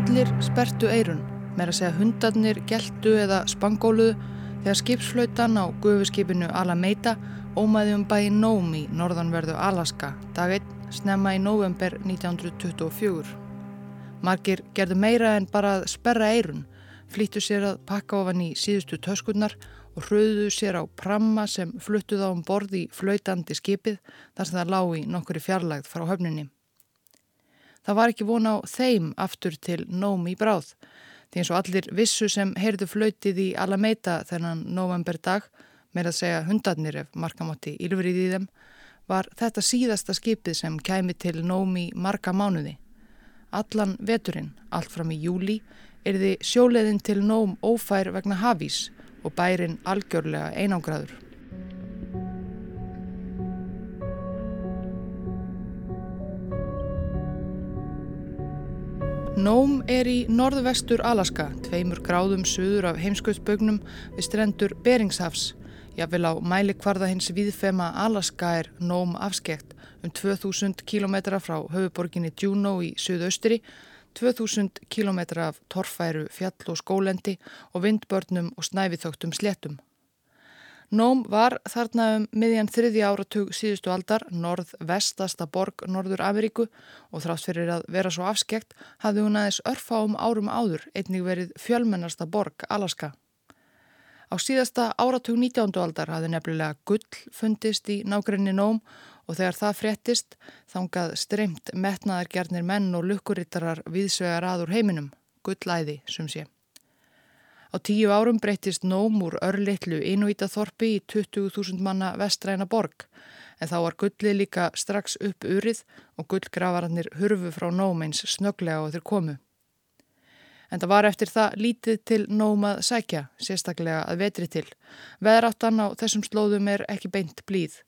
Allir spertu eirun, meira segja hundarnir, geltu eða spangóluðu þegar skipsflautan á gufuskipinu Alameida ómaði um bæi Nóm í norðanverðu Alaska dag 1 snemma í november 1924. Margir gerðu meira en bara að sperra eirun, flýttu sér að pakka ofan í síðustu töskunnar og hröðuðu sér á pramma sem fluttuð á um borði í flautandi skipið þar sem það lág í nokkuri fjarlægð frá höfninni. Það var ekki vona á þeim aftur til nóm í bráð. Því eins og allir vissu sem heyrðu flautið í Alameida þennan novemberdag, með að segja hundarnir ef markamátti ylfrið í þeim, var þetta síðasta skipið sem kæmi til nóm í marga mánuði. Allan veturinn, allt fram í júli, er því sjóleðin til nóm ófær vegna hafís og bærin algjörlega einangraður. Nóm er í norðvestur Alaska, tveimur gráðum suður af heimskautsbögnum við strendur Beringshafs. Jáfnvel á mælikvarða hins viðfema Alaska er Nóm afskekt um 2000 km frá höfuborginni Juneau í suðaustri, 2000 km af torfæru fjall og skólendi og vindbörnum og snæfithögtum sléttum. Nóm var þarna um miðjan þriði áratug síðustu aldar norð-vestasta borg Norður Ameríku og þrátt fyrir að vera svo afskekt hafði hún aðeins örfa um árum áður einnig verið fjölmennasta borg Alaska. Á síðasta áratug 19. aldar hafði nefnilega gull fundist í nákrenni Nóm og þegar það fréttist þangað streymt metnaðargjarnir menn og lukkurittarar viðsvegar aður heiminum, gullæði sem sé. Á tíu árum breytist Nóm úr örlittlu Inuítaþorpi í 20.000 manna vestræna borg en þá var gullið líka strax upp urið og gullgravarannir hurfu frá Nóm eins snöglega og þeir komu. En það var eftir það lítið til Nóm að sækja, sérstaklega að vetri til. Veðráttan á þessum slóðum er ekki beint blíð.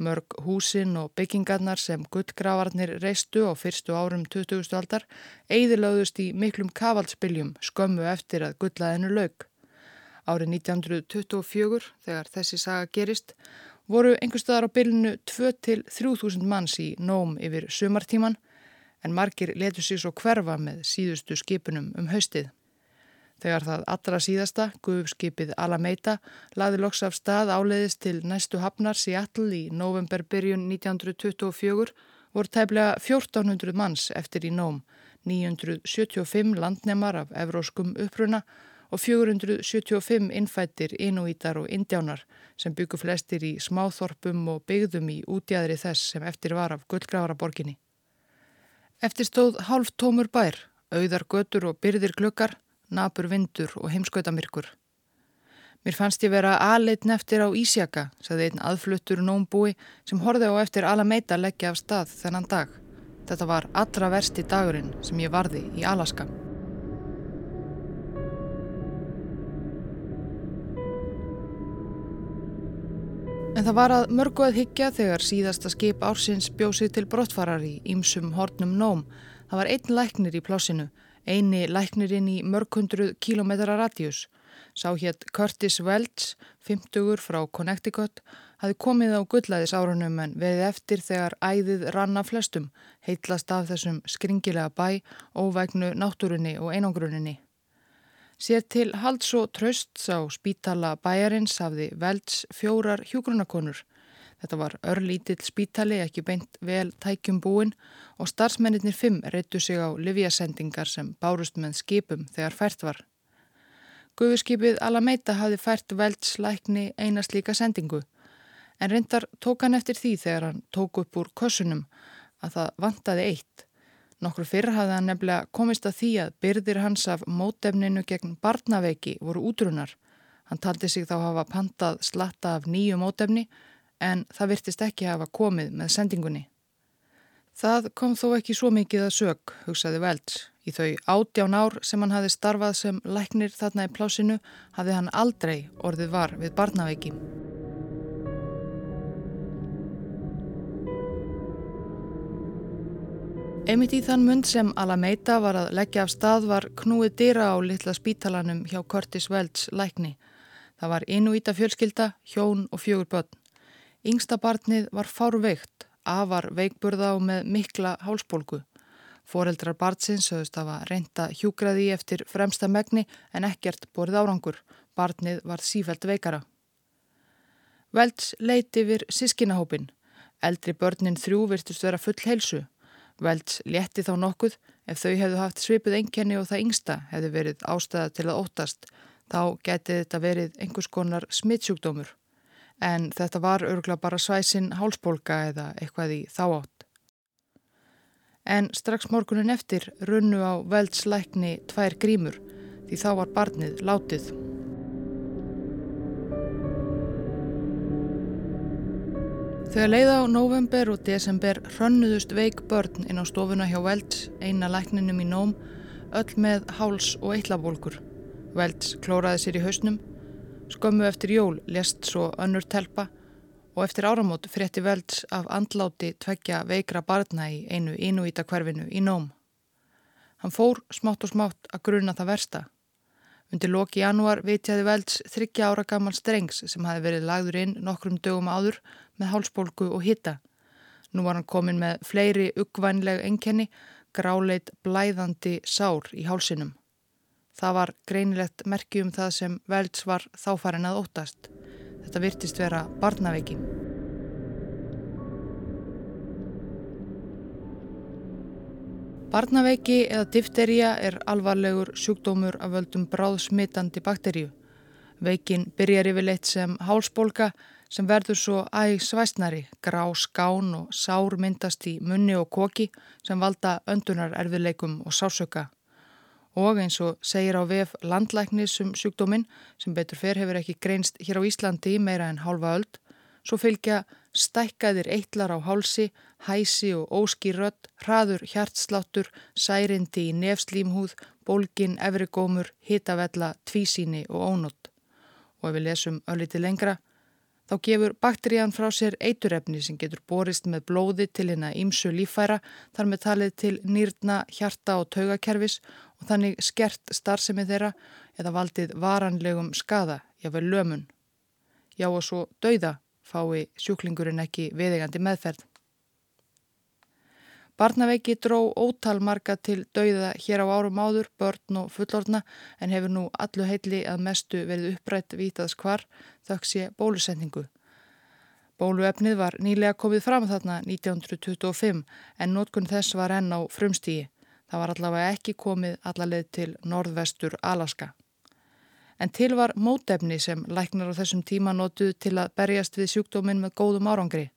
Mörg húsin og byggingarnar sem gullgravarnir reistu á fyrstu árum 20. aldar eigðilöðust í miklum kavaldsbyljum skömmu eftir að gullaðinu laug. Árið 1924, þegar þessi saga gerist, voru einhverstaðar á byljunu 2-3.000 manns í nóm yfir sumartíman en margir letu sér svo hverfa með síðustu skipunum um haustið. Þegar það allra síðasta, guðskipið Alameida, laði loks af stað áleiðist til næstu hafnar Seattle í novemberbyrjun 1924 voru tæplega 1400 manns eftir í nóm, 975 landnemar af evróskum uppruna og 475 innfættir inúítar og indjánar sem byggu flestir í smáþorpum og byggðum í útjæðri þess sem eftir var af gullgrafaraborginni. Eftir stóð hálf tómur bær, auðar götur og byrðir glöggar, napur vindur og heimskautamirkur. Mér fannst ég vera aðleitn eftir á Ísjaka, saði einn aðfluttur nómbúi sem horði á eftir Alameida leggja af stað þennan dag. Þetta var allra versti dagurinn sem ég varði í Alaska. En það var að mörgu að higgja þegar síðasta skip ársins bjósið til brottfarar í ýmsum hornum nóm. Það var einn læknir í plássinu eini læknirinn í mörgundruð kílometra radjus. Sá hétt Curtis Welch, 50 frá Connecticut, hafi komið á gullæðis árunum en veði eftir þegar æðið ranna flestum, heitlast af þessum skringilega bæ, óvægnu náttúrunni og einangruninni. Sér til halds og tröst sá spítala bæjarins hafði Welch fjórar hjúgrunakonur, Þetta var örlítill spítali, ekki beint vel tækjum búin og starfsmennir fimm reyttu sig á livjasendingar sem bárust með skipum þegar fært var. Guðurskipið Alameida hafi fært veldslækni eina slíka sendingu en reyndar tók hann eftir því þegar hann tók upp úr kösunum að það vantaði eitt. Nokkur fyrr hafði hann nefnilega komist að því að byrðir hans af mótefninu gegn barnaveiki voru útrunar. Hann taldi sig þá hafa pantað slatta af nýju mótefni en það virtist ekki hafa komið með sendingunni. Það kom þó ekki svo mikið að sög, hugsaði Velds. Í þau átján ár sem hann hafi starfað sem læknir þarna í plásinu hafi hann aldrei orðið var við barnaveiki. Einmitt í þann mund sem Alameida var að leggja af stað var knúið dýra á litla spítalanum hjá Curtis Welds lækni. Það var innúíta fjölskylda, hjón og fjögur börn. Yngsta barnið var fárveikt, afar veikburða og með mikla hálsbólgu. Fóreldrar Bartsins höfðust að reynda hjúgraði eftir fremsta megni en ekkert borið árangur. Barnið var sífælt veikara. Velds leiti yfir sískinahópin. Eldri börnin þrjú virtust vera full heilsu. Velds létti þá nokkuð ef þau hefðu haft svipið enkenni og það yngsta hefðu verið ástæða til að óttast. Þá getið þetta verið einhvers konar smittsjúkdómur. En þetta var örgla bara svæsin hálsbólka eða eitthvað í þá átt en strax morgunin eftir runnu á veldslækni tvær grímur því þá var barnið látið. Þegar leið á november og desember hrönnuðust veik börn inn á stofuna hjá Velds, eina lækninum í nóm, öll með háls og eittlabólkur. Velds klóraði sér í hausnum, skömmu eftir jól lest svo önnur telpa og eftir áramót frétti velds af andláti tveggja veikra barna í einu inúíta hverfinu í nóm. Hann fór smátt og smátt að gruna það versta. Undir loki janúar vitjaði velds þryggja ára gammal strengs sem hafi verið lagður inn nokkrum dögum áður með hálsbólgu og hitta. Nú var hann komin með fleiri uggvænleg enkenni, gráleit blæðandi sár í hálsinum. Það var greinilegt merki um það sem velds var þáfarin að óttast. Þetta virtist vera barnaveiki. Barnaveiki eða difterija er alvarlegur sjúkdómur af völdum bráðsmittandi bakteríu. Veikin byrjar yfirleitt sem hálsbólka sem verður svo æg svæstnari, grá skán og sár myndast í munni og koki sem valda öndunar erfiðleikum og sásöka og eins og segir á VF landlæknis um sjúkdóminn sem betur fer hefur ekki greinst hér á Íslandi meira en hálfa öld, svo fylgja stækkaðir eitlar á hálsi, hæsi og óskýrrött, hraður hjartsláttur, særindi í nefslímhúð, bólgin, efrigómur, hitavella, tvísíni og ónott. Og ef við lesum ölliti lengra, Þá gefur bakterían frá sér eiturefni sem getur borist með blóði til hérna ímsu lífæra þar með talið til nýrna, hjarta og taugakerfis og þannig skert starfsemi þeirra eða valdið varanlegum skada, jáfnveg lömun. Já og svo dauða fái sjúklingurinn ekki viðegandi meðferð. Barnaveiki dró ótal marga til dauða hér á árum áður, börn og fullorna en hefur nú allu heitli að mestu verið upprætt vítaðs hvar þöks ég bólusendingu. Bóluefnið var nýlega komið fram þarna 1925 en nótkunn þess var enn á frumstígi. Það var allavega ekki komið allaveg til norðvestur Alaska. En til var mótefni sem læknar á þessum tíma notuð til að berjast við sjúkdóminn með góðum árangri.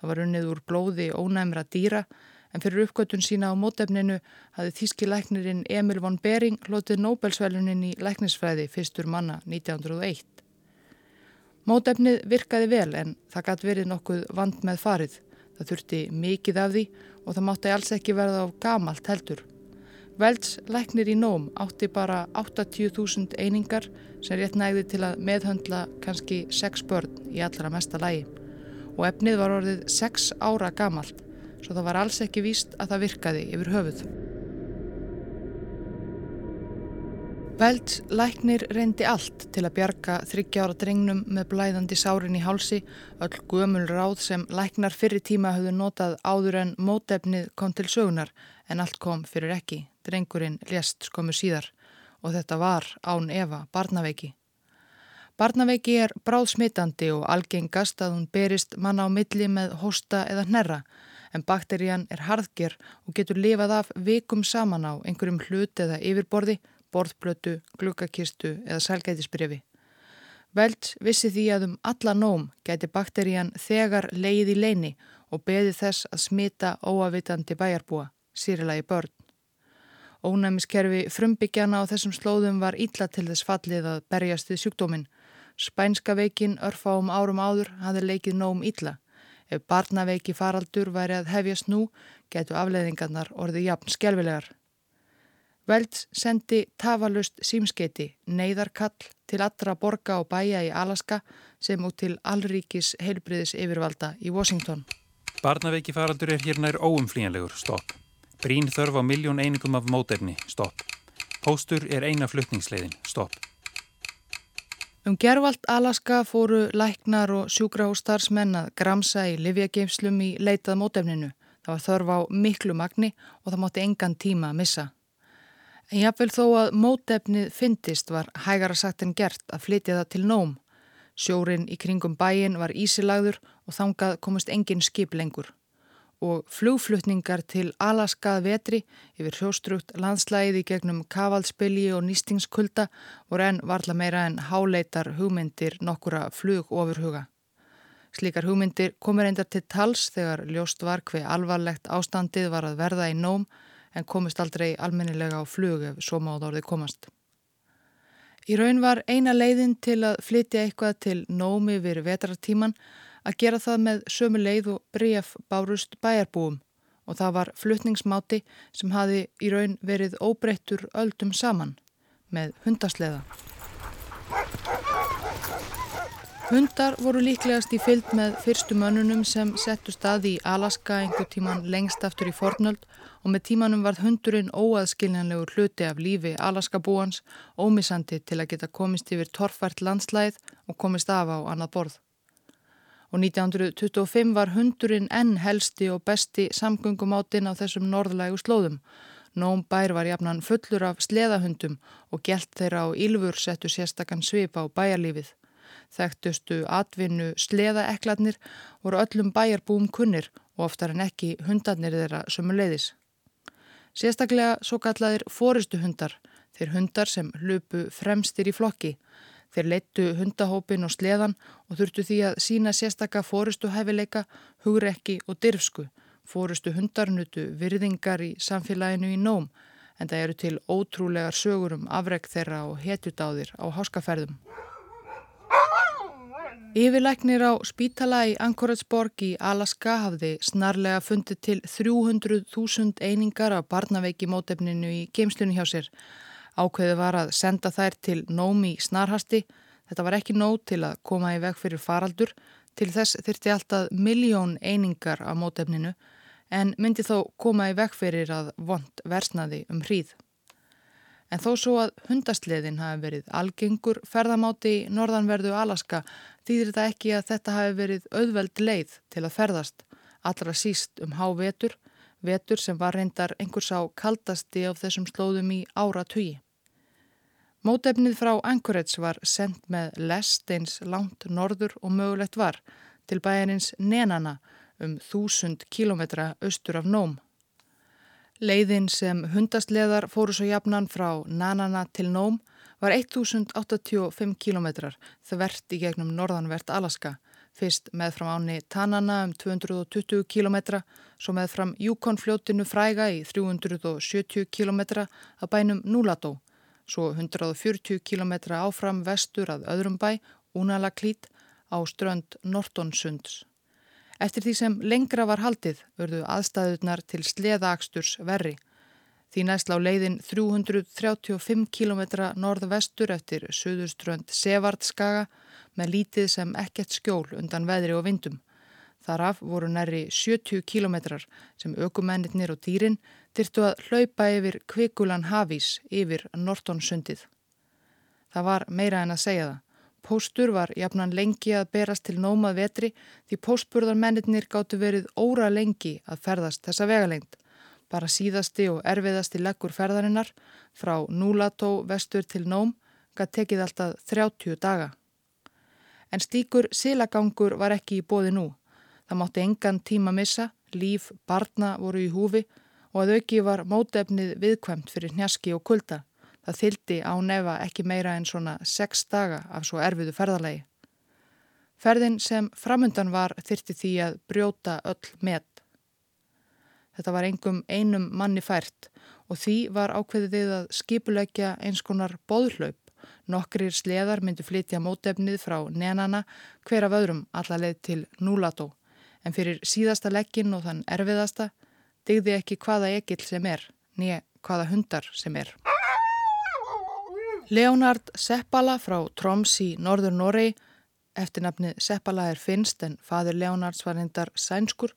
Það var unnið úr blóði ónæmra dýra en fyrir uppgötun sína á mótefninu hafði þýski læknirinn Emil von Bering hlotið Nobelsvælunin í læknisfræði fyrstur manna 1901. Mótefnið virkaði vel en það gæti verið nokkuð vand með farið. Það þurfti mikið af því og það mátti alls ekki verða á gamalt heldur. Velds læknir í nóm átti bara 80.000 einingar sem rétt nægði til að meðhöndla kannski 6 börn í allra mesta lægi og efnið var orðið 6 ára gamalt svo það var alls ekki víst að það virkaði yfir höfuð. Velds læknir reyndi allt til að bjarga þryggjára drengnum með blæðandi sárin í hálsi, öll gömul ráð sem læknar fyrir tíma höfðu notað áður en mótefnið kom til sögunar en allt kom fyrir ekki. Drengurinn lést skomu síðar og þetta var án Eva barnaveiki. Barnaveiki er bráðsmitandi og algengast að hún berist manna á milli með hosta eða hnerra en bakterían er harðger og getur lifað af vikum saman á einhverjum hlut eða yfirborði, borðblötu, glukkakistu eða sælgætisbrefi. Veld vissi því að um alla nóm gæti bakterían þegar leið í leini og beði þess að smita óavitandi bæjarbúa, sýrilagi börn. Ónæmiskerfi frumbyggjana á þessum slóðum var ítla til þess fallið að berjast við sjúkdóminn. Spænska veikin örfa um árum áður hafði leikið nóm ítla. Ef barnaveiki faraldur væri að hefjast nú, getu afleðingarnar orðið jafn skjálfilegar. Velds sendi tafalust símskeiti neyðarkall til allra borga og bæja í Alaska sem út til allríkis heilbriðis yfirvalda í Washington. Barnaveiki faraldur er hérna er óumflíjanlegur, stopp. Brín þörf á miljón einingum af mótefni, stopp. Póstur er eina fluttningsleiðin, stopp. Um gervalt Alaska fóru læknar og sjúkrahústarsmenn að gramsa í livjageimslum í leitað mótefninu. Það var þörf á miklu magni og það mátti engan tíma að missa. En jáfnvel þó að mótefnið fyndist var hægara sagt en gert að flytja það til nóm. Sjórin í kringum bæin var ísilagður og þangað komist engin skip lengur og flugflutningar til Alaskað vetri yfir sjóstrukt landslæði gegnum kavalspilji og nýstingskulda voru enn varla meira en háleitar hugmyndir nokkura flug ofurhuga. Slíkar hugmyndir komur endar til tals þegar ljóst var hver alvarlegt ástandið var að verða í nóm en komist aldrei almennilega á flug ef svo máð orði komast. Í raun var eina leiðin til að flytja eitthvað til nómi við vetrartíman að gera það með sömu leið og breyf bárust bæjarbúum og það var flutningsmáti sem hafi í raun verið óbreyttur öldum saman með hundasleða. Hundar voru líklegast í fyllt með fyrstu mönnunum sem settu stað í Alaska einhver tíman lengst aftur í fornöld og með tímanum varð hundurinn óaðskiljanlegur hluti af lífi Alaska búans ómisandi til að geta komist yfir torfært landslæð og komist af á annað borð og 1925 var hundurinn enn helsti og besti samgöngumáttinn á þessum norðlægu slóðum. Nóm bær var jafnan fullur af sleðahundum og gælt þeirra á Ylfur settu sérstakann svip á bæjarlífið. Þekktustu atvinnu sleðaekladnir voru öllum bæjarbúum kunnir og oftar en ekki hundarnir þeirra sömu leiðis. Sérstaklega svo kallaðir fóristu hundar, þeir hundar sem hlupu fremstir í flokki, Þeir leittu hundahópin og sleðan og þurftu því að sína sérstaka fórustu hefileika, hugrekki og dyrfsku. Fórustu hundarnutu virðingar í samfélaginu í nóm en það eru til ótrúlegar sögur um afreg þeirra og hetjudáðir á háskaferðum. Yfirleiknir á spítala í Anchorage-borg í Alaska hafði snarlega fundið til 300.000 einingar af barnaveiki mótefninu í geimslunni hjá sér. Ákveði var að senda þær til nómi snarhasti. Þetta var ekki nóg til að koma í veg fyrir faraldur. Til þess þyrti alltaf miljón einingar af mótefninu en myndi þó koma í veg fyrir að vond versnaði um hríð. En þó svo að hundastliðin hafi verið algengur ferðamáti í norðanverðu Alaska þýðir þetta ekki að þetta hafi verið auðveld leið til að ferðast allra síst um hávetur vetur sem var reyndar einhvers á kaldasti á þessum slóðum í ára tugi. Mótefnið frá Anchorage var sendt með lest eins langt norður og mögulegt var til bæjarins Nenana um þúsund kílometra austur af Nóm. Leiðin sem hundastleðar fóru svo jafnan frá Nanana til Nóm var 1085 kílometrar þvert í gegnum norðanvert Alaska Fyrst með fram áni Tanana um 220 km, svo með fram Yukon-fljótinu fræga í 370 km að bænum Núladó, svo 140 km áfram vestur að öðrum bæ, Unalaklít, á strönd Nortonsunds. Eftir því sem lengra var haldið örðu aðstæðunar til sleðaaksturs verri. Því næst lá leiðin 335 km norðvestur eftir söðurströnd Sevardskaga með lítið sem ekkert skjól undan veðri og vindum. Þaraf voru næri 70 kílometrar sem aukumennir og dýrin þyrtu að hlaupa yfir kvikulan hafís yfir Nortonsundið. Það var meira en að segja það. Póstur var jafnan lengi að berast til nómað vetri því póstburðarmennir gáttu verið óra lengi að ferðast þessa vegalengt. Bara síðasti og erfiðasti leggur ferðarinnar frá Núlató vestur til Nóm gæti tekið alltaf 30 daga en slíkur silagangur var ekki í bóði nú. Það mátti engan tíma missa, líf, barna voru í húfi og að auki var mótefnið viðkvæmt fyrir njaski og kulda. Það þyldi á nefa ekki meira en svona sex daga af svo erfiðu ferðalagi. Ferðin sem framundan var þyrti því að brjóta öll með. Þetta var engum einum manni fært og því var ákveðið að skipulegja eins konar bóðhlaup Nokkrir sleðar myndu flytja mótefnið frá nenana hver af öðrum allarleið til núlató en fyrir síðasta leggin og þann erfiðasta digði ekki hvaða egill sem er, nýja hvaða hundar sem er. Leonard Seppala frá Troms í norður Noregi, eftirnafni Seppala er finnst en fadir Leonards var hendar sænskur,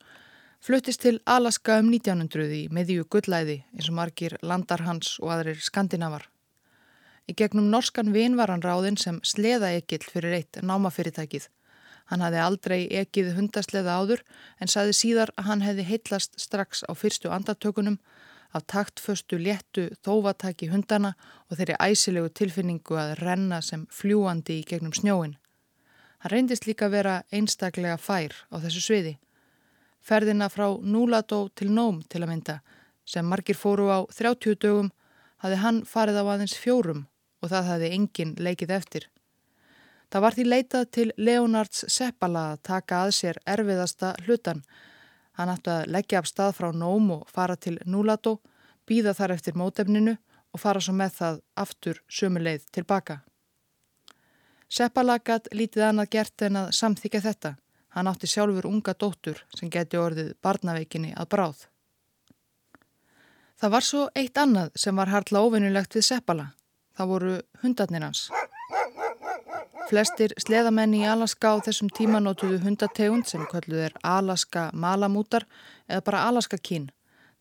fluttist til Alaska um 1900 í meðjú gullæði eins og margir landarhans og aðrir skandinavar. Í gegnum norskan vin var hann ráðinn sem sleðaegill fyrir eitt námafyrirtækið. Hann hafði aldrei ekið hundasleða áður en saði síðar að hann hefði heitlast strax á fyrstu andartökunum af taktföstu léttu þóvataki hundana og þeirri æsilegu tilfinningu að renna sem fljúandi í gegnum snjóin. Hann reyndist líka vera einstaklega fær á þessu sviði. Ferðina frá Núladó til Nóm til að mynda sem margir fóru á 30 dögum hafði hann farið á aðeins fjórum og það hafði enginn leikið eftir. Það var því leitað til Leonards Seppala að taka að sér erfiðasta hlutan Hann ætti að leggja af stað frá Nóm og fara til Núladó, býða þar eftir mótefninu og fara svo með það aftur sömuleið tilbaka. Seppalagat lítið annað gert en að samþykja þetta. Hann átti sjálfur unga dóttur sem geti orðið barnaveikinni að bráð. Það var svo eitt annað sem var hartla ofinnulegt við Seppala. Það voru hundarnir hans. Flestir sleðamenn í Alaska á þessum tíma nótuðu hundategund sem kölluð er Alaska malamútar eða bara Alaska kín.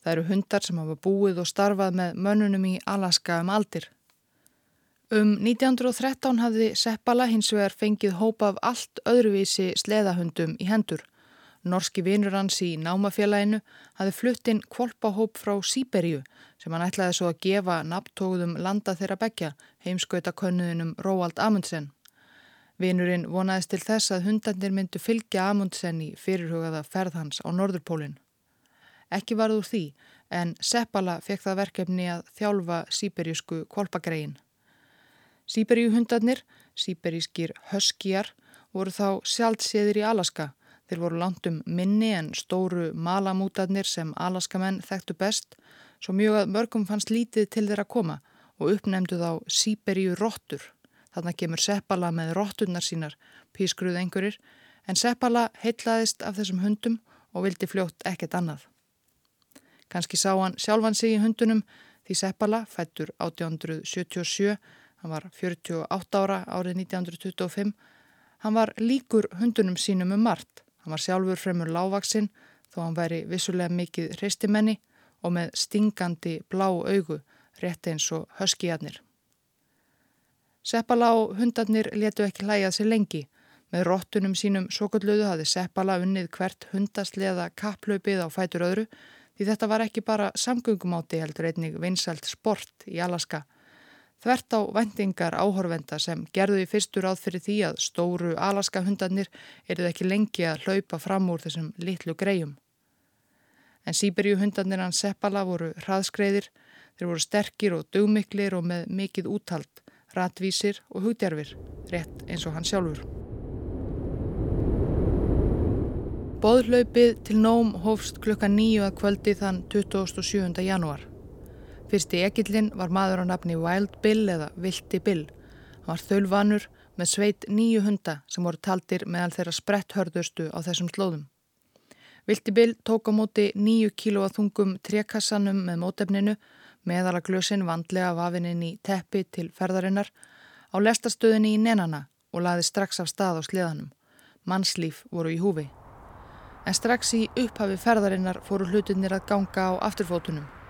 Það eru hundar sem hafa búið og starfað með mönnunum í Alaska um aldir. Um 1913 hafði Seppala hins vegar fengið hópa af allt öðruvísi sleðahundum í hendur. Norski vinur hans í námafélaginu hafði fluttinn kvolpahóp frá Sýberíu sem hann ætlaði svo að gefa nabtóðum landa þeirra begja heimskauta könnuðinum Róald Amundsen. Vinurinn vonaðist til þess að hundandir myndu fylgja Amundsen í fyrirhugaða ferðhans á Norðurpólinn. Ekki varð úr því en Seppala fekk það verkefni að þjálfa síberísku kvolpagrein. Síberíu hundarnir, síberískir höskjar, voru þá sjálfséðir í Alaska. Þeir voru landum minni en stóru malamútarnir sem Alaskamenn þekktu best, svo mjög að mörgum fannst lítið til þeirra koma og uppnefndu þá síberíu róttur. Þannig kemur Seppala með rótturnar sínar, pískruð einhverjir, en Seppala heitlaðist af þessum hundum og vildi fljótt ekkert annað. Kanski sá hann sjálfan sig í hundunum því Seppala, fættur 1877, hann var 48 ára árið 1925, hann var líkur hundunum sínum um margt. Hann var sjálfur fremur lávaksinn þó hann væri vissulega mikið hreistimenni og með stingandi blá augu rétt eins og höskijarnir. Seppala og hundarnir letu ekki hlæjað sér lengi. Með róttunum sínum sokulluðu hafði Seppala unnið hvert hundasleða kapplaupið á fætur öðru því þetta var ekki bara samgöngumáti heldur einnig vinsalt sport í Alaska. Þvert á vendingar áhorvenda sem gerðu í fyrstur áð fyrir því að stóru Alaska hundarnir eruð ekki lengi að hlaupa fram úr þessum litlu grejum. En Sýberju hundarnir hans Seppala voru hraðskreiðir, þeir voru sterkir og dugmiklir og með mikið úthald ratvísir og hugdjarfir, rétt eins og hann sjálfur. Bóðlaupið til nóm hófst klukka nýju að kvöldi þann 27. janúar. Fyrsti ekillin var maður á nafni Wild Bill eða Vilti Bill. Hann var þölvanur með sveit nýju hunda sem voru taldir meðal þeirra spretthörðustu á þessum slóðum. Vilti Bill tók á móti nýju kíló að þungum trekassanum með mótefninu meðalaglösin vandlega vafininn í teppi til ferðarinnar á lestastöðinni í nenana og laði strax af stað á sleðanum. Mannslíf voru í húfi. En strax í upphafi ferðarinnar fóru hlutinir að ganga á afturfótunum.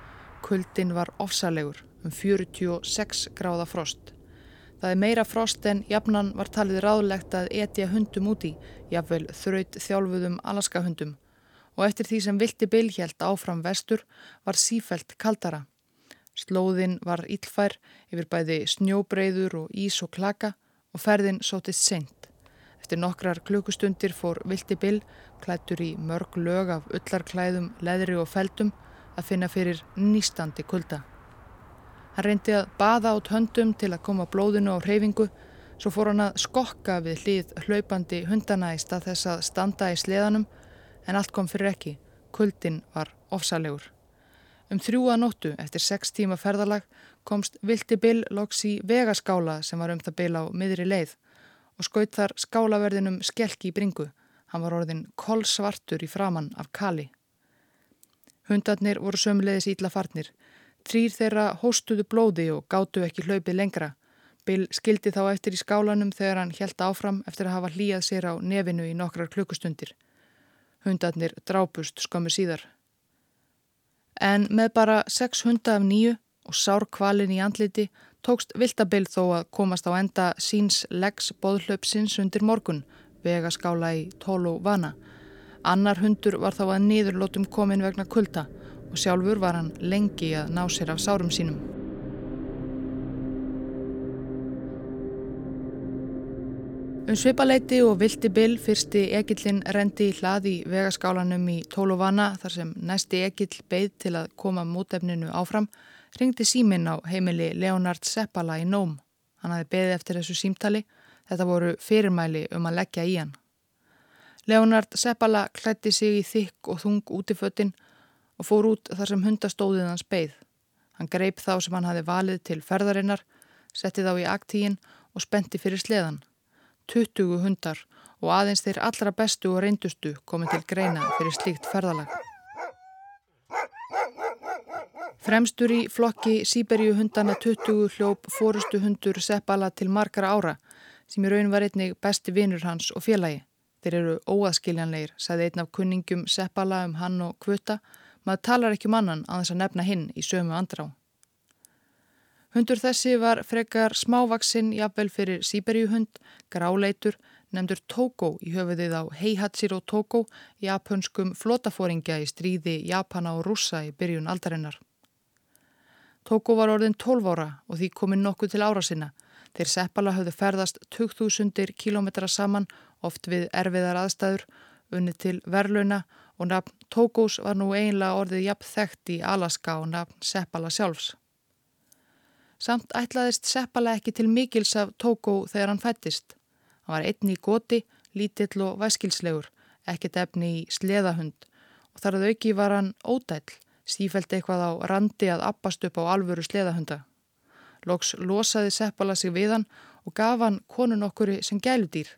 Kuldin var ofsalegur um 46 gráða frost. Það er meira frost en jafnan var talið ráðlegt að etja hundum úti, jafnvel þraut þjálfuðum alaskahundum og eftir því sem vilti bylhjælt áfram vestur var sífælt kaldara. Slóðin var íllfær yfir bæði snjóbreyður og ís og klaka og ferðin sótist seint. Eftir nokkrar klukkustundir fór Vilti Bill, klættur í mörg lög af öllarklæðum, leðri og feldum, að finna fyrir nýstandi kulda. Hann reyndi að baða át höndum til að koma blóðinu á hreyfingu, svo fór hann að skokka við hlið hlaupandi hundana í stað þess að standa í sleðanum, en allt kom fyrir ekki. Kuldin var ofsalegur. Um þrjúa nóttu eftir sex tíma ferðalag komst Vilti Bill loks í vegaskála sem var um það bil á miðri leið og skaut þar skálaverðinum skelki í bringu. Hann var orðin kolsvartur í framann af kali. Hundarnir voru sömulegis ítla farnir. Þrýr þeirra hóstuðu blóði og gáttu ekki hlaupið lengra. Bill skildi þá eftir í skálanum þegar hann helt áfram eftir að hafa hlýjað sér á nefinu í nokkrar klukkustundir. Hundarnir drápust skömmu síðar. En með bara sex hunda af nýju og sár kvalin í andliti tókst Viltabill þó að komast á enda síns leggs bóðhlöpsins undir morgun, vegaskála í Tólu Vana. Annar hundur var þá að niðurlótum komin vegna kulda og sjálfur var hann lengi að ná sér af sárum sínum. Um svipaleiti og vilti bil fyrsti ekillin rendi í hlaði vegaskálanum í Tólovana þar sem næsti ekill beigð til að koma mútefninu áfram ringdi símin á heimili Leonard Seppala í Nóm. Hann hafi beðið eftir þessu símtali, þetta voru fyrirmæli um að leggja í hann. Leonard Seppala klætti sig í þykk og þung útifötinn og fór út þar sem hundastóðið hans beigð. Hann greip þá sem hann hafi valið til ferðarinnar, setti þá í aktíin og spenti fyrir sleðan. 20 hundar og aðeins þeir allra bestu og reyndustu komið til greina fyrir slíkt ferðalag. Fremstur í flokki Sýberju hundana 20 hljóp fórustu hundur Seppala til margara ára sem í raun var einnig besti vinur hans og félagi. Þeir eru óaskiljanleir, sagði einn af kunningum Seppala um hann og Kvöta. Maður talar ekki um annan að þess að nefna hinn í sömu andrá. Hundur þessi var frekar smávaksinn jafnvel fyrir Sýberjuhund, gráleitur, nefndur Togo í höfuðið á Heihatsiro Togo, japanskum flotafóringja í stríði Japana og Rúsa í byrjun aldarinnar. Togo var orðin 12 ára og því kominn nokkuð til ára sinna. Þeir Seppala höfðu ferðast 2000 km saman oft við erfiðar aðstæður, unni til verlauna og nafn Tókós var nú einlega orðið jafn þekkt í Alaska og nafn Seppala sjálfs. Samt ætlaðist Seppala ekki til mikils af Tókó þegar hann fættist. Hann var einni í goti, lítill og væskilslegur, ekkert efni í sleðahund og þar að auki var hann ódæll, sífælt eitthvað á randi að appast upp á alvöru sleðahunda. Lóks losaði Seppala sig við hann og gaf hann konun okkuri sem gæludýr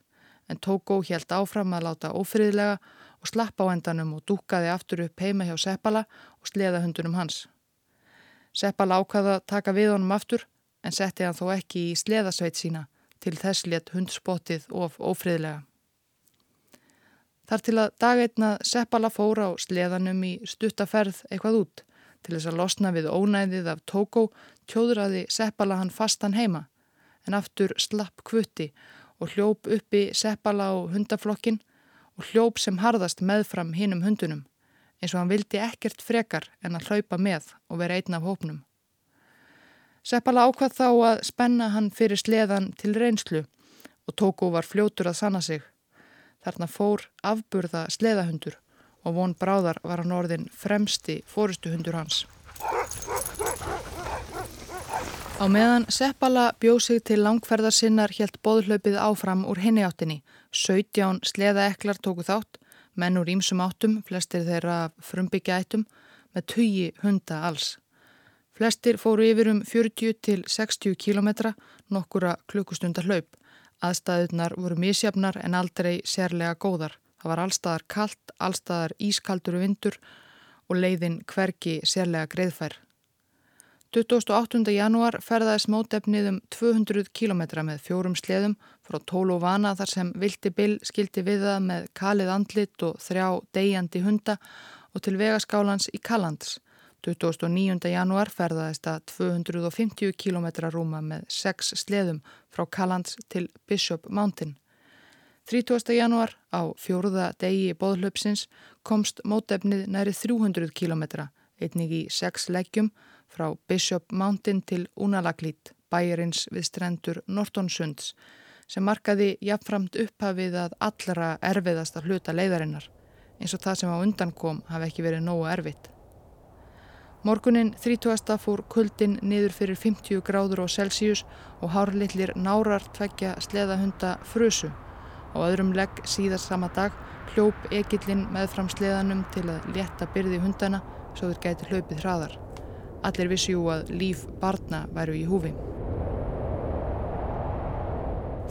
en Tókó helt áfram að láta ófriðlega og slappa á endanum og dúkaði aftur upp heima hjá Seppala og sleða hundunum hans. Seppala ákvaða að taka við honum aftur en setti hann þó ekki í sleðasveit sína til þess létt hundspottið of ófriðlega. Þar til að dagveitna Seppala fóra á sleðanum í stuttaferð eitthvað út til þess að losna við ónæðið af Tókó tjóðraði Seppala hann fastan heima en aftur slapp kvutti og hljóp uppi seppala á hundaflokkin og hljóp sem harðast meðfram hinnum hundunum eins og hann vildi ekkert frekar en að hlaupa með og vera einn af hópnum. Seppala ákvað þá að spenna hann fyrir sleðan til reynslu og Tóku var fljótur að sanna sig. Þarna fór afburða sleðahundur og von bráðar var hann orðin fremsti fórustuhundur hans. Á meðan Seppala bjóð sig til langferðar sinnar helt boðhlaupið áfram úr henni áttinni. 17 sleða eklar tóku þátt, menn úr ímsum áttum, flestir þeirra frumbyggja ættum, með tugi hunda alls. Flestir fóru yfir um 40 til 60 kilometra, nokkura klukkustundar hlaup. Aðstæðunar voru misjafnar en aldrei sérlega góðar. Það var allstaðar kallt, allstaðar ískaldur vindur og leiðin hverki sérlega greiðfær. 28. janúar ferðaðis mótefnið um 200 km með fjórum sleðum frá Tólu Vana þar sem Vilti Bill skildi við það með kalið andlit og þrjá degjandi hunda og til vegaskálans í Kallands. 29. janúar ferðaðist að 250 km rúma með sex sleðum frá Kallands til Bishop Mountain. 30. janúar á fjóruða degi bóðlöpsins komst mótefnið næri 300 km, einnig í sex leggjum frá Bishop Mountain til Unalaglít, bæjarins við strendur Nortonsunds, sem markaði jafnframt upphafið að allra erfiðasta hluta leiðarinnar, eins og það sem á undan kom hafi ekki verið nógu erfitt. Morgunin 30. fór kuldin niður fyrir 50 gráður á Celsius og hárlitlir nárar tveggja sleðahunda frusu. Á öðrum legg síðast sama dag hljóp ekillin með fram sleðanum til að leta byrði hundana svo þeir gæti hlaupið hraðar. Allir vissjú að líf barna væru í húfi.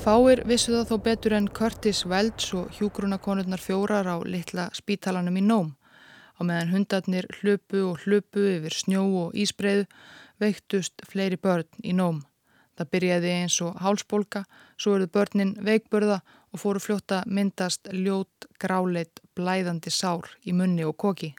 Fáir vissu það þó betur en Curtis Welch og hjúgrunakonurnar fjórar á litla spítalanum í Nóm. Á meðan hundarnir hlupu og hlupu yfir snjó og ísbreiðu veiktust fleiri börn í Nóm. Það byrjaði eins og hálsbólka, svo eruð börnin veikburða og fóru fljóta myndast ljót, gráleit, blæðandi sár í munni og koki.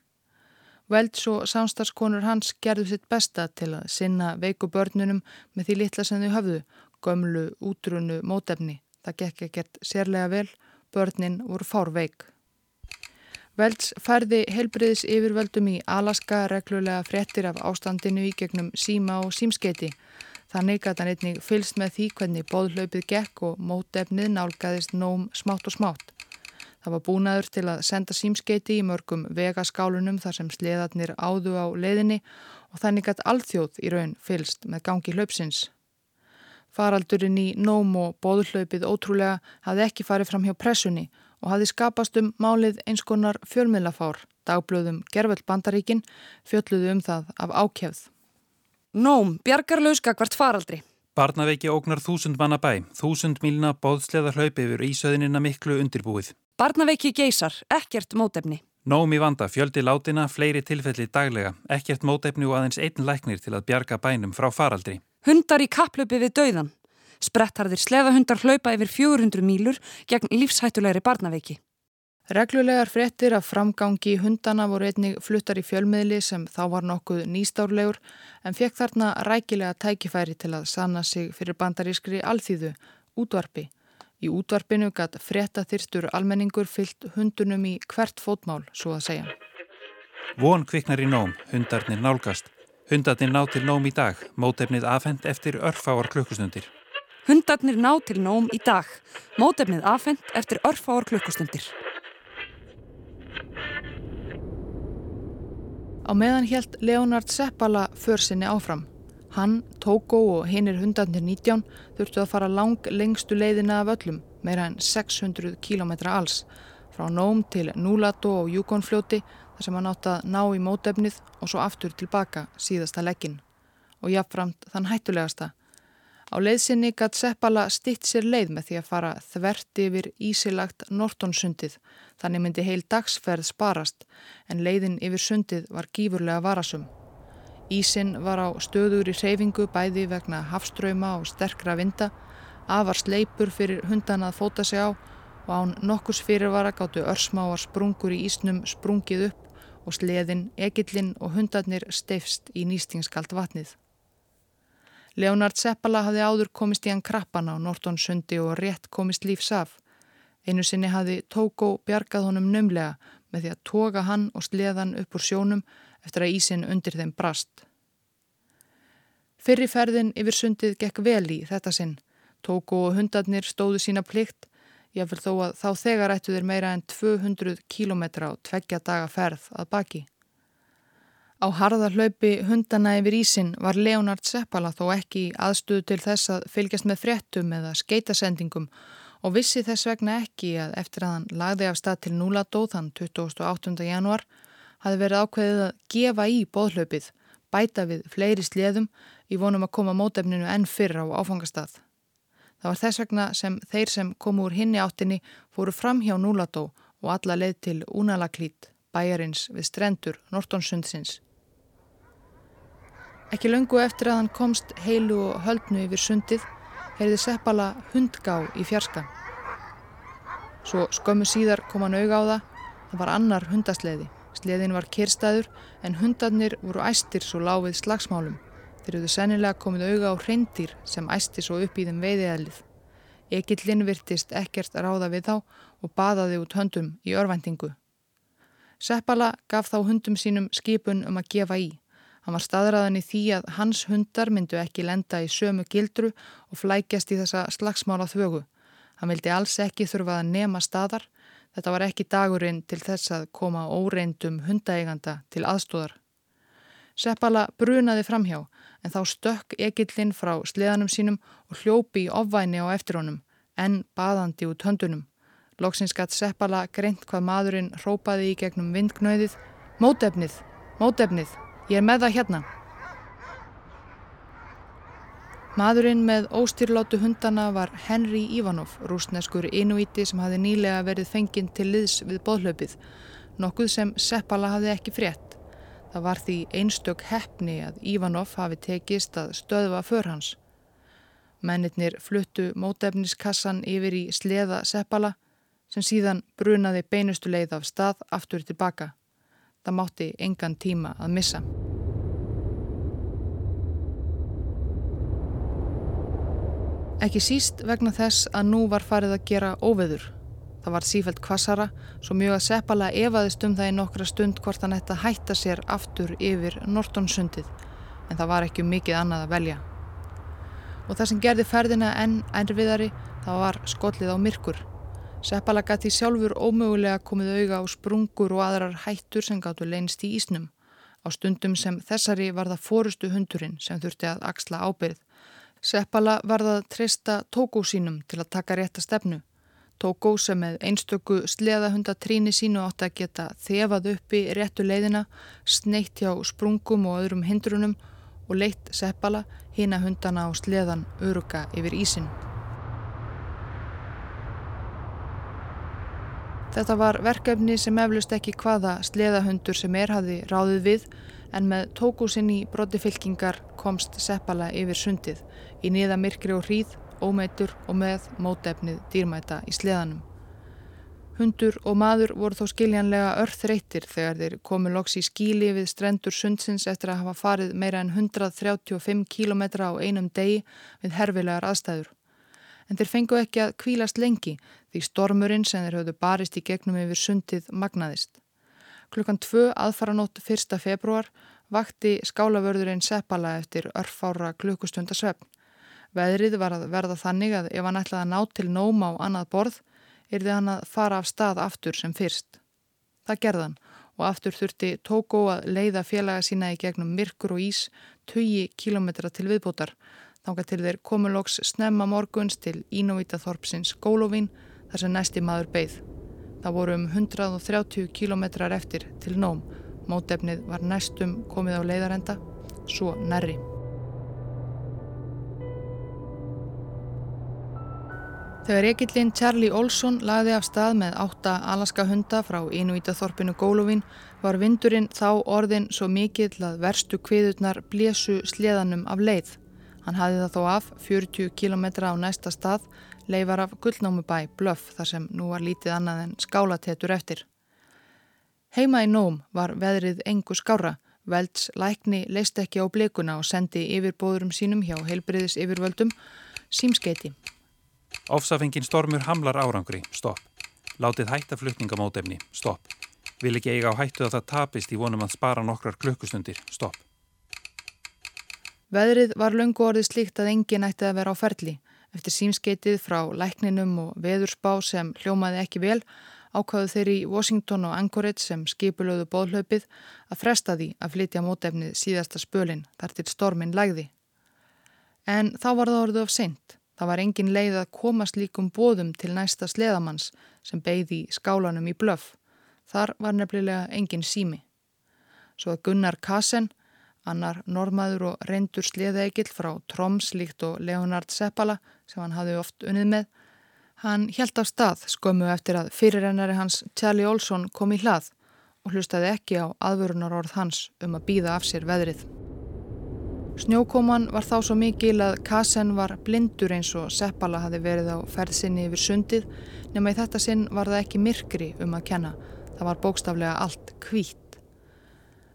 Velds og samstagskonur hans gerðu sitt besta til að sinna veiku börnunum með því litla sem þau höfðu, gömlu, útrunnu, mótefni. Það gekk ekkert sérlega vel, Börnin voru fárveik. Velds færði helbriðis yfirvöldum í Alaska reglulega frettir af ástandinu í gegnum síma og símskeiti. Þannig gæti hann einnig fylst með því hvernig bóðlaupið gekk og mótefnið nálgæðist nóm smátt og smátt. Það var búnaður til að senda símskeiti í mörgum vegaskálunum þar sem sleðarnir áðu á leiðinni og þannig gæti alþjóð í raun fylst með gangi hlaupsins. Faraldurinn í nóm og bóðlaupið ótrúlega hafði ekki farið fram hjá pressunni og hafði skapast um málið eins konar fjölmiðlafár. Dagblöðum Gervöld Bandaríkin fjölluðu um það af ákjæfð. Nóm, bjargarlaus gagvart faraldri. Barnaveiki ógnar þúsund manna bæ, þúsund mílna bóðsleða hlaupi yfir ísöðinina miklu undirbúið. Barnaveiki geysar, ekkert mótefni. Nóm í vanda, fjöldi látina, fleiri tilfelli daglega, ekkert mótefni og aðeins einn læknir til að bjarga bænum frá faraldri. Hundar í kapplöpi við dauðan. Sprettarðir sleðahundar hlaupa yfir 400 mílur gegn lífshættulegri barnaveiki. Reglulegar frettir af framgangi hundana voru einnig fluttar í fjölmiðli sem þá var nokkuð nýstárlegur en fekk þarna rækilega tækifæri til að sanna sig fyrir bandarískri alþýðu, útvarpi. Í útvarpinu gætt frettaþyrstur almenningur fyllt hundunum í hvert fótmál, svo að segja. Von kviknar í nóm, hundarnir nálgast. Hundarnir ná til nóm í dag, mótefnið afhend eftir örfáar klukkustundir. Hundarnir ná til nóm í dag. Mótefnið afhengt eftir örfáar klukkustundir. Á meðan helt Leonard Seppala försinni áfram. Hann, Tóko og hinnir hundarnir 19 þurftu að fara lang lengstu leiðina af öllum, meira en 600 km alls, frá Nóm til Núlato og Júkonfljóti þar sem hann átt að ná í mótefnið og svo aftur tilbaka síðasta leggin. Og jáfnframt þann hættulegasta Á leiðsynni gætt Seppala stitt sér leið með því að fara þvert yfir ísilagt Nortonsundið. Þannig myndi heil dagsferð sparast en leiðin yfir sundið var gífurlega varasum. Ísin var á stöður í reyfingu bæði vegna hafströyma og sterkra vinda, afar sleipur fyrir hundan að fóta sig á og án nokkus fyrirvara gáttu örsmáar sprungur í ísnum sprungið upp og sleðin, egillin og hundarnir steifst í nýstingskalt vatnið. Leonard Seppala hafði áður komist í hann krappan á Nortonsundi og rétt komist lífs af. Einu sinni hafði Tóko bjargað honum nömlega með því að toga hann og sleðan upp úr sjónum eftir að ísin undir þeim brast. Fyrri ferðin yfir sundið gekk vel í þetta sinn. Tóko og hundarnir stóðu sína plikt, jáfnvel þó að þá þegar ættu þeir meira en 200 kílometra á tveggja daga ferð að baki. Á harðarlaupi hundana yfir ísin var Leonard Seppala þó ekki aðstöðu til þess að fylgjast með fréttum eða skeitasendingum og vissi þess vegna ekki að eftir að hann lagði af stað til Núladó þann 28. januar hafi verið ákveðið að gefa í bóðhlaupið, bæta við fleiri sleðum í vonum að koma mótefninu enn fyrr á áfangastað. Það var þess vegna sem þeir sem komu úr hinni áttinni fóru fram hjá Núladó og alla leið til Únalaklít, bæjarins við strendur Nortonsundsins. Ekki löngu eftir að hann komst heilu og höldnu yfir sundið heyrði Seppala hundgá í fjarska. Svo skömmu síðar kom hann auga á það. Það var annar hundasleiði. Sleiðin var kyrstaður en hundarnir voru æstir svo láfið slagsmálum. Þeir eruðu sennilega komið auga á hreindir sem æsti svo upp í þeim veiðiðalið. Egillin virtist ekkert að ráða við þá og baðaði út höndum í örvendingu. Seppala gaf þá hundum sínum skipun um að gefa í. Hann var staðræðan í því að hans hundar myndu ekki lenda í sömu gildru og flækjast í þessa slagsmála þvögu. Hann vildi alls ekki þurfa að nema staðar. Þetta var ekki dagurinn til þess að koma óreindum hundaeiganda til aðstóðar. Seppala brunaði framhjá en þá stökk ekillin frá sleðanum sínum og hljópi í ofvæni á eftir honum, en baðandi út höndunum. Lóksins gatt Seppala greint hvað maðurinn rópaði í gegnum vindgnöðið. Mótefnið! Mótefnið! Ég er með það hérna. Maðurinn með óstýrlátu hundana var Henry Ivanov, rúsneskur inuíti sem hafi nýlega verið fenginn til liðs við bóðhlaupið, nokkuð sem Seppala hafi ekki frétt. Það var því einstök heppni að Ivanov hafi tekist að stöðva för hans. Mennirnir fluttu mótefniskassan yfir í sleða Seppala sem síðan brunaði beinustu leið af stað aftur tilbaka. Það mátti engan tíma að missa. Ekki síst vegna þess að nú var farið að gera óveður. Það var sífælt kvassara, svo mjög að Seppala evaðist um það í nokkra stund hvort hann ætti að hætta sér aftur yfir Nortonsundið, en það var ekki um mikið annað að velja. Og það sem gerði ferðina enn ennriðari, það var skollið á myrkur. Seppala gæti sjálfur ómögulega komið auga á sprungur og aðrar hættur sem gáttu leinst í ísnum. Á stundum sem þessari var það fórustu hundurinn sem þurfti að axla ábyrð. Seppala varða að treysta tókó sínum til að taka rétta stefnu. Tókó sem með einstöku sleðahundatríni sínu átti að geta þefað uppi réttu leiðina, sneitt hjá sprungum og öðrum hindrunum og leitt seppala hína hundana á sleðan öruga yfir ísin. Þetta var verkefni sem eflust ekki hvaða sleðahundur sem er hafi ráðið við en með tókúsinn í broti fylkingar komst seppala yfir sundið í niða myrkri og hríð ómeitur og með mótefnið dýrmæta í sleðanum. Hundur og maður voru þó skiljanlega örþreytir þegar þeir komu loks í skíli við strendur sundsins eftir að hafa farið meira en 135 km á einum degi við herfilegar aðstæður. En þeir fengu ekki að kvílast lengi því stormurinn sem þeir höfðu barist í gegnum yfir sundið magnaðist. Klukkan tvö aðfaranótt 1. februar vakti skálavörðurinn Seppala eftir örfára klukkustundasvefn. Veðrið var að verða þannig að ef hann ætlaði að ná til nóma á annað borð, yrði hann að fara af stað aftur sem fyrst. Það gerðan og aftur þurfti Tókó að leiða félaga sína í gegnum myrkur og ís 20 kilometra til viðbútar, þángar til þeir komuloks snemma morguns til Ínóvita Þorpsins Gólovin þar sem næsti maður beigð. Það voru um 130 kilometrar eftir til nóm. Mótefnið var næstum komið á leiðarenda, svo nærri. Þegar ekillinn Charlie Olson lagði af stað með átta alaska hunda frá Inuítaþorpinu Gólovin var vindurinn þá orðin svo mikill að verstu kviðurnar blésu sleðanum af leið. Hann hafði það þó af 40 km á næsta stað, leifar af gullnámubæ Blöff þar sem nú var lítið annað en skálatetur eftir. Heima í nóm var veðrið engu skára. Velds lækni leist ekki á blikuna og sendi yfirbóðurum sínum hjá heilbriðis yfirvöldum símskeiti. Ofsafengin stormur hamlar árangri, stopp. Látið hætta flutningamótefni, stopp. Vil ekki eiga á hættu að það tapist í vonum að spara nokkrar klukkustundir, stopp. Veðrið var lungu orðið slíkt að engin ætti að vera á ferli. Eftir símskeitið frá lækninum og veðurspá sem hljómaði ekki vel ákvaðu þeir í Washington og Anchorage sem skipulöðu bóðhlaupið að fresta því að flytja mótefnið síðasta spölinn þar til stormin lægði. En þá var það orðið of seint. Það var engin leið að komast líkum bóðum til næsta sleðamanns sem beigði skálanum í blöf. Þar var nefnilega engin sími. Svo að Gunnar Kassen, annar normaður og reyndur sleðeigill frá Troms líkt og Leonard Seppala sem hann hafði oft unnið með, hann hjælt af stað skömmu eftir að fyrirrennari hans Charlie Olson kom í hlað og hlustaði ekki á aðvörunar orð hans um að býða af sér veðrið. Snjókoman var þá svo mikil að Kassen var blindur eins og Seppala hafi verið á ferðsynni yfir sundið nema í þetta sinn var það ekki myrkri um að kenna. Það var bókstaflega allt kvít.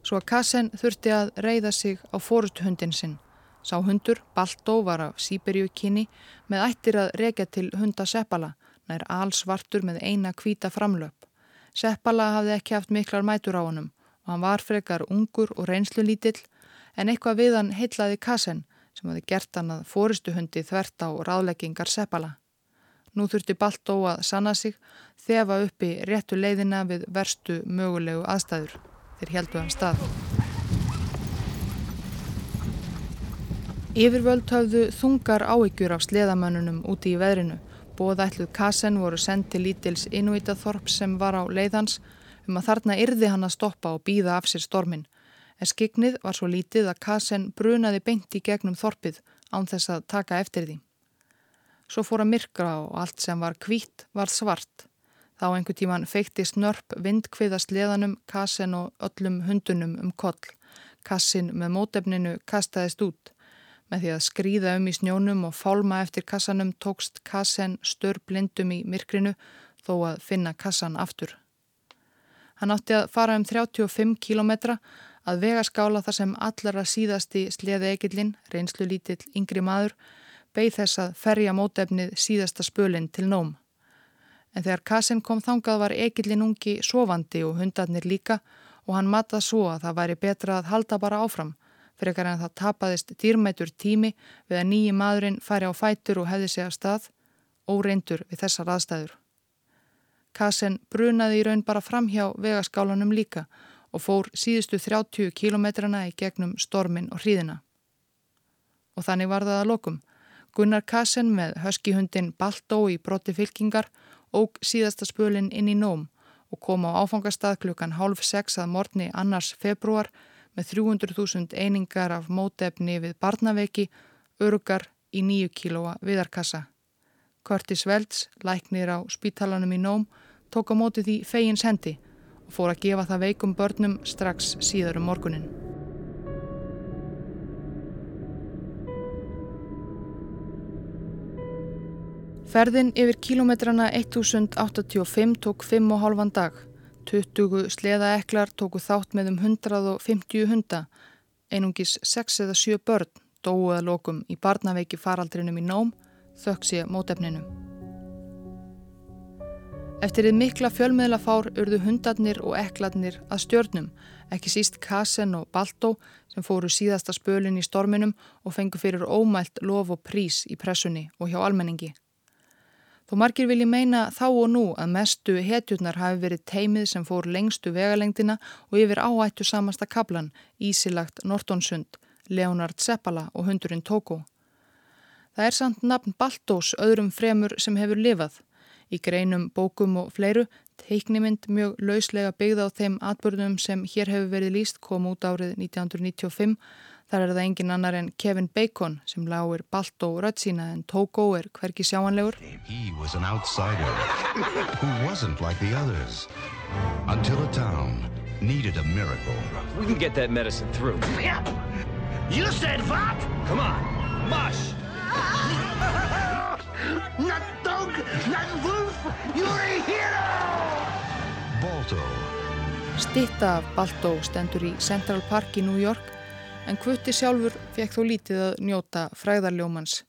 Svo að Kassen þurfti að reyða sig á fórustuhundin sinn. Sá hundur, Baltó, var af Sýberju kynni með ættir að reykja til hunda Seppala, nær allsvartur með eina kvíta framlöp. Seppala hafði ekki haft miklar mætur á honum og hann var frekar ungur og reynslu lítill en eitthvað við hann heitlaði Kassen sem hafi gert hann að fóristuhundi þvert á ráðleggingar Seppala. Nú þurfti Baltó að sanna sig þefa uppi réttu leiðina við verstu mögulegu aðstæður. Þeir heldu hann stað. Yfirvöld hafðu þungar áhyggjur af sleðamönnunum úti í veðrinu. Bóðætluð Kassen voru sendið lítils Inuitaþorp sem var á leiðans um að þarna yrði hann að stoppa og býða af sér stormin en skignið var svo lítið að Kassen brunaði beint í gegnum þorpið án þess að taka eftir því. Svo fór að myrkra og allt sem var kvítt var svart. Þá einhver tíman feikti snörp vindkviðast leðanum Kassen og öllum hundunum um koll. Kassin með mótefninu kastaðist út. Með því að skrýða um í snjónum og fálma eftir kassanum tókst Kassen stör blindum í myrkrinu þó að finna kassan aftur. Hann átti að fara um 35 kílometra að vegaskála þar sem allara síðasti sleði ekillin, reynslu lítill yngri maður, beigð þess að ferja mótefnið síðasta spölinn til nóm. En þegar Kassin kom þangað var ekillin ungi sofandi og hundarnir líka og hann matað svo að það væri betra að halda bara áfram fyrir ekkar en það tapaðist dýrmætur tími við að nýji maðurinn færi á fætur og hefði sig að stað óreindur við þessar aðstæður. Kassin brunaði í raun bara fram hjá vegaskálanum líka og fór síðustu 30 kilometrana í gegnum stormin og hríðina. Og þannig var það að lokum. Gunnar Kassin með höskihundin Baltó í brotti fylkingar óg síðasta spölinn inn í nóm og kom á áfangastað klukkan hálf sex að morgni annars februar með 300.000 einingar af mótefni við barnaveiki, örugar í nýju kílóa viðarkassa. Curtis Velds, læknir á spítalanum í Nóm, tók á móti því fegins hendi og fór að gefa það veikum börnum strax síðar um morgunin. Ferðin yfir kílometrana 1085 tók 5,5 dag. 20 sleðaeklar tóku þátt með um 150 hunda, einungis 6 eða 7 börn dóuða lokum í barnaveiki faraldrinum í nóm, þöksi mótefninu. Eftir því mikla fjölmiðlafár urðu hundarnir og eklarnir að stjörnum, ekki síst Kassen og Baltó sem fóru síðasta spölin í storminum og fengu fyrir ómælt lof og prís í pressunni og hjá almenningi. Þó margir vilji meina þá og nú að mestu hetjurnar hafi verið teimið sem fór lengstu vegalengdina og yfir áættu samasta kablan, Ísilagt Nortonsund, Leonard Seppala og hundurinn Tóko. Það er samt nafn Baltós öðrum fremur sem hefur lifað. Í greinum, bókum og fleiru teiknimynd mjög lauslega byggða á þeim atbörnum sem hér hefur verið líst kom út árið 1995 Þar er það engin annar en Kevin Bacon sem lágur balt og rött sína en Togo er hverki sjáanlegur. He was an outsider who wasn't like the others until a town needed a miracle. We can get that medicine through. You said what? Come on, mush! Not dog, not wolf, you're a hero! Balto. Stitta af Balto stendur í Central Park í New York en Kvutti sjálfur fekk þó lítið að njóta fræðarljómans.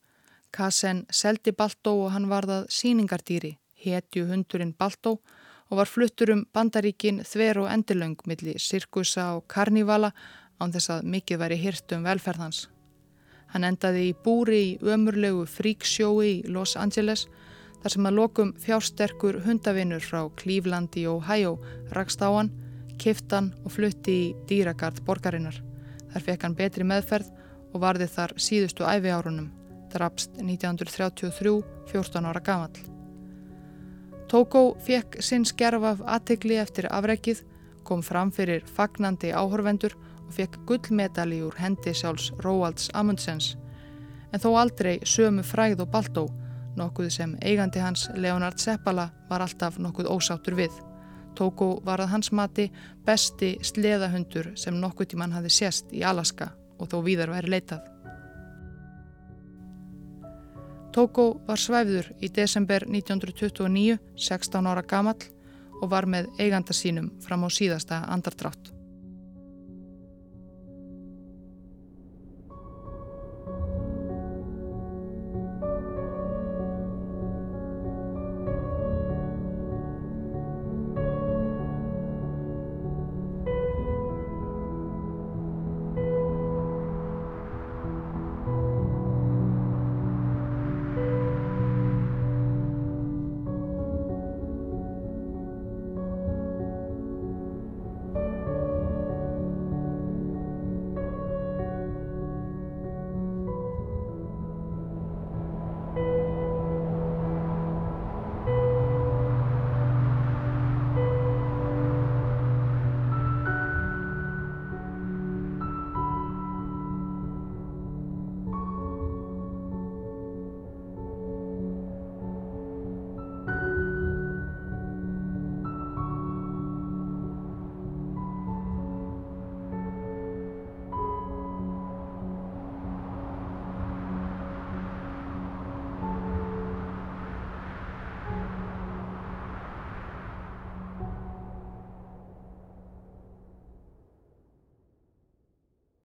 Kassen seldi Baltó og hann varðað síningardýri, hetju hundurinn Baltó og var fluttur um bandaríkin þver og endilöng millir sirkusa og karnívala án þess að mikið væri hirt um velferðans. Hann endaði í búri í ömurlegu fríksjói í Los Angeles þar sem að lokum fjársterkur hundavinnur frá Cleveland í Ohio rakst á hann, kiftan og flutti í dýragard borgarinnar. Þar fekk hann betri meðferð og varði þar síðustu æfi árunum, drapst 1933, 14 ára gamall. Tókó fekk sinn skerf af aðtegli eftir afrækið, kom fram fyrir fagnandi áhorvendur og fekk gullmedali úr hendi sjálfs Róalds Amundsens, en þó aldrei sömu fræð og baltó, nokkuð sem eigandi hans Leonard Seppala var alltaf nokkuð ósáttur við. Tóko var að hans mati besti sleðahundur sem nokkuð tíman hafi sést í Alaska og þó víðar væri leitað. Tóko var svæfður í desember 1929, 16 ára gamall og var með eiganda sínum fram á síðasta andardrátt.